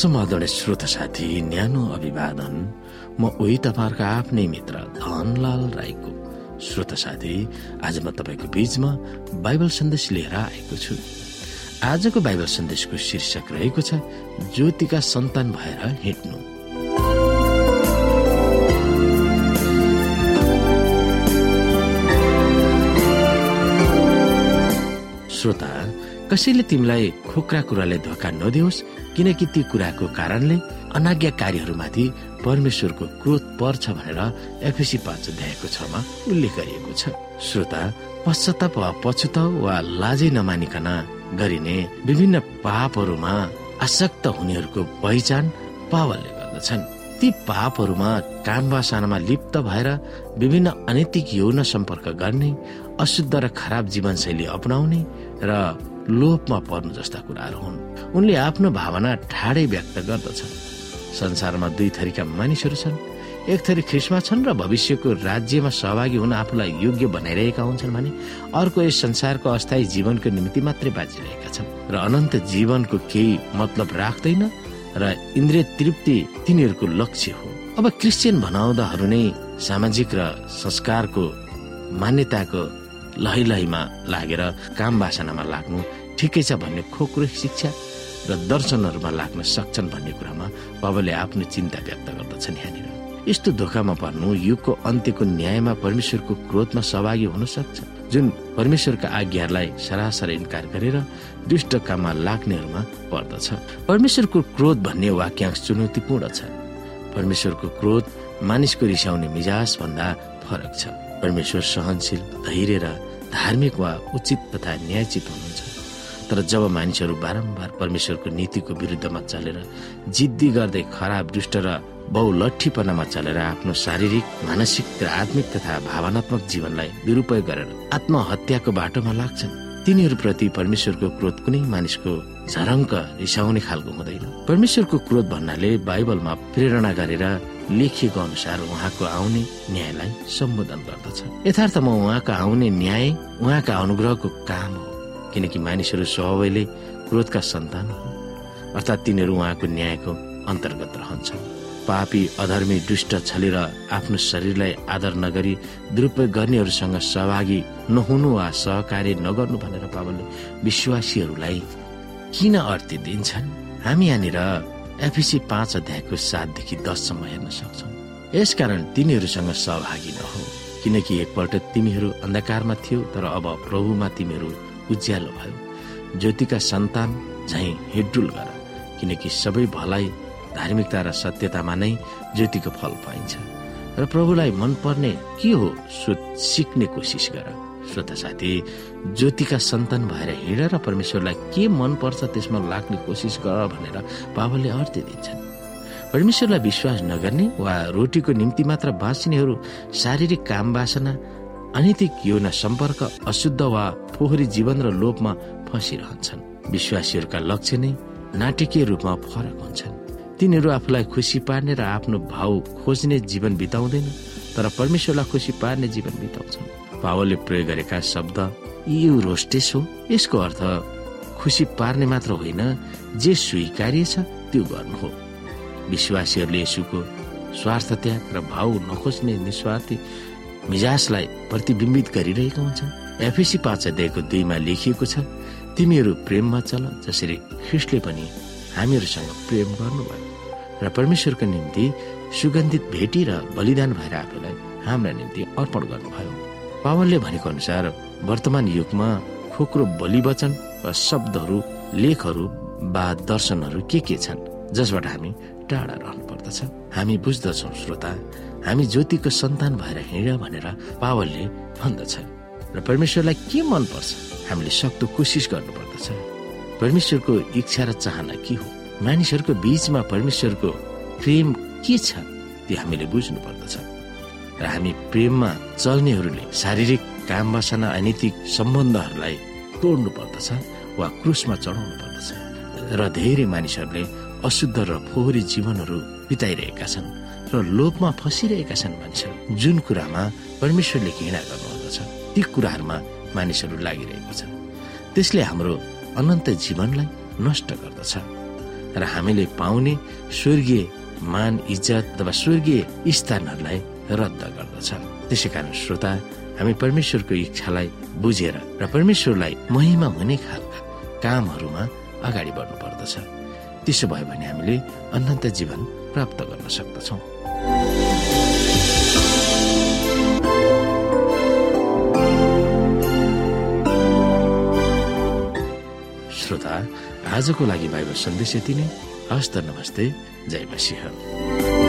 समाधान श्रोत साथी न्यानो अभिवादन। म उही तपाईँहरूको आफ्नै मित्र धनलाल राईको श्रोत साथी। आज म तपाईँको बीचमा बाइबल सन्देश लिएर आएको छु। आजको बाइबल सन्देशको शीर्षक रहेको छ ज्योतिका सन्तान भएर हिँड्नु। श्रोता कसैले तिमीलाई खोक्रा कुराले धोका नदियोस् किनकि ती कुराको कारणले अनाज्ञाकारीहरूमाथि परमेश्वरको क्रोध पर्छ भनेर एफएसी पाँच अध्यायको छमा उल्लेख गरिएको छ। श्रोता पश्चाताप वा पछुताउ वा लाजै नमानिकन गरिने विभिन्न पापहरूमा आसक्त हुनेहरूको पहिचान पावलले गर्दछन्। ती पापहरूमा काम वासनामा लिप्त भएर विभिन्न अनैतिक यौन सम्पर्क गर्ने अशुद्ध र खराब जीवनशैली अपनाउने र लोभमा पर्नु जस्ता कुराहरू हुन्। उनले आफ्नो भावना ठाडै व्यक्त गर्दछन्। संसारमा दुई थरीका मानिसहरू छन्। एक थरी ख्रिस्मा छन् र भविष्यको राज्यमा सहभागी हुन आफूलाई योग्य बनाइरहेका हुन्छन् भने अर्को यस संसारको अस्थायी जीवनको निम्ति मात्रै बाँचिरहेका छन्। र अनन्त जीवनको केही मतलब राख्दैन र इन्द्रिय तृप्ति तिनीहरूको लक्ष्य हो। अब क्रिस्चियन भनाउँदाहरू नै सामाजिक र संस्कारको मान्यताको लही लहीमा लागेर काम वासनामा लाग्नु ठिकै छ भन्ने खोक्रो शिक्षा र दर्शनहरूमा लाग्न सक्छन् भन्ने कुरामा बाबाले आफ्नो चिन्ता व्यक्त गर्दछन् यहाँनिर। यस्तो धोकामा पर्नु युगको अन्त्यको न्यायमा परमेश्वरको क्रोधमा सहभागी हुन सक्छ। जुन परमेश्वरका आज्ञाहरूलाई सरासर इन्कार गरेर दुष्ट काममा लाग्नेहरूमा पर्दछ। परमेश्वरको क्रोध भन्ने वाक्यांश चुनौतीपूर्ण छ। परमेश्वरको क्रोध मानिसको रिसाउने मिजाज भन्दा फरक छ। परमेश्वर सहनशील धैर्य र धार्मिक वा उचित तथा न्यायचित हुनुहुन्छ। तर जब मानिसहरू बारम्बार परमेश्वरको नीतिको विरुद्धमा चलेर जिद्दी गर्दै खराब दुष्ट र बहुलठीपनामा चलेर आफ्नो शारीरिक मानसिक र आत्मिक तथा भावनात्मक जीवनलाई दुरुपयोग गरेर आत्महत्याको बाटोमा लाग्छन्। तिनीहरूप्रति परमेश्वरको क्रोध कुनै मानिसको झरङ्क रिसाउने खालको हुँदैन। परमेश्वरको क्रोध भन्नाले बाइबलमा प्रेरणा गरेर लेखिएको अनुसार उहाँको आउने न्यायलाई सम्बोधन गर्दछ। यथार्थमा उहाँको आउने न्याय उहाँका अनुग्रहको काम हो किनकि मानिसहरू स्वभावैले क्रोधका सन्तान हुन्। अर्थात् तिनीहरू उहाँको न्यायको अन्तर्गत रहन्छन्। पापी अधर्मी दुष्ट छलेर आफ्नो शरीरलाई आदर नगरी दुरुपयोग गर्नेहरूसँग सहभागी नहुनु वा सहकार्य नगर्नु भनेर पावलले विश्वासीहरूलाई किन अर्थी दिन्छन्? हामी यहाँनिर एफिसी पाँच अध्यायको सातदेखि दससम्म हेर्न सक्छौँ। यसकारण तिनीहरूसँग सहभागी नहो किनकि एकपल्ट तिमीहरू अन्धकारमा थियो तर अब प्रभुमा तिमीहरू उज्यालो भयो। ज्योतिका सन्तान झै हिडुल गर किनकि सबै भलाइ धार्मिकता र सत्यतामा नै ज्योतिको फल पाइन्छ। र प्रभुलाई मनपर्ने के हो सिक्ने कोसिस गर। श्रोता साथी ज्योतिका सन्तान भएर हिँड र परमेश्वरलाई के मनपर्छ त्यसमा लाग्ने कोसिस गर भनेर बाबाले अर्थ दिन्छन्। परमेश्वरलाई विश्वास नगर्ने वा रोटीको निम्ति मात्र बाँच्नेहरू शारीरिक काम बासना अनैतिक यौन सम्पर्क अशुद्ध वा फोहोरी जीवन र लोभमा फँसिरहन्छन्। विश्वासीहरूका लक्ष्य नै नाटकीय रूपमा फरक हुन्छन्। तिनीहरू आफूलाई खुसी पार्ने र आफ्नो भाउ खोज्ने जीवन बिताउँदैन तर परमेश्वरलाई खुसी पार्ने जीवन बिताउँछन्। भावले प्रयोग गरेका शब्द यु रोस्टेस हो यसको अर्थ खुसी पार्ने मात्र होइन जे स्वीकार्य छ त्यो गर्नु हो। विश्वासीहरूले यसुको स्वार्थ त्याग र भाउ नखोज्ने निस्वार्थी मिजाजलाई प्रतिबिम्बित गरिरहेका हुन्छन्। एफिसी पाँच अध्यायको दुईमा लेखिएको छ तिमीहरू प्रेममा चल जसरी ख्रिस्टले पनि हामीहरूसँग प्रेम गर्नुभयो। र परमेश्वरको निम्ति सुगन्धित भेटी र बलिदान भएर आफूलाई हाम्रा निम्ति अर्पण गर्नुभयो। पावलले भनेको अनुसार वर्तमान युगमा खोक्रो बलि वचन वा शब्दहरू लेखहरू वा दर्शनहरू के के छन् जसबाट हामी टाढा रहनु पर्दछ। हामी बुझ्दछौ श्रोता हामी ज्योतिको सन्तान भएर हिँड भनेर पावलले भन्दछ। र परमेश्वरलाई के मनपर्छ हामीले सक्दो कोसिस गर्नुपर्दछ। परमेश्वरको इच्छा र चाहना के हो? मानिसहरूको बीचमा परमेश्वरको प्रेम के छ त्यो हामीले बुझ्नु पर्दछ र हामी प्रेममा चल्नेहरूले शारीरिक काम वासना अनैतिक सम्बन्धहरूलाई तोड्नु पर्दछ वा क्रुसमा चढाउनु पर्दछ र धेरै मानिसहरूले अशुद्ध र फोहोरी जीवनहरू बिताइरहेका छन् र लोभमा फसिरहेका छन् मानिसहरू। जुन कुरामा परमेश्वरले घृणा गर्नुहुँदछ ती कुराहरूमा मानिसहरू लागिरहेको छ त्यसले हाम्रो अनन्त जीवनलाई नष्ट गर्दछ र हामीले पाउने स्वर्गीय मान इज्जत अथवा स्वर्गीय स्थानहरूलाई रद्द गर्दछ त्यसै कारण श्रोता हामी परमेश्वरको इच्छालाई बुझेर र परमेश्वरलाई महिमा हुने खालका कामहरूमा अगाडि बढ्नु पर्दछ त्यसो भयो भने हामीले अनन्त जीवन प्राप्त गर्न सक्दछौँ। श्रोता आजको लागि बाइबल सन्देश यति नै। हस्त नमस्ते। जय मसिंह।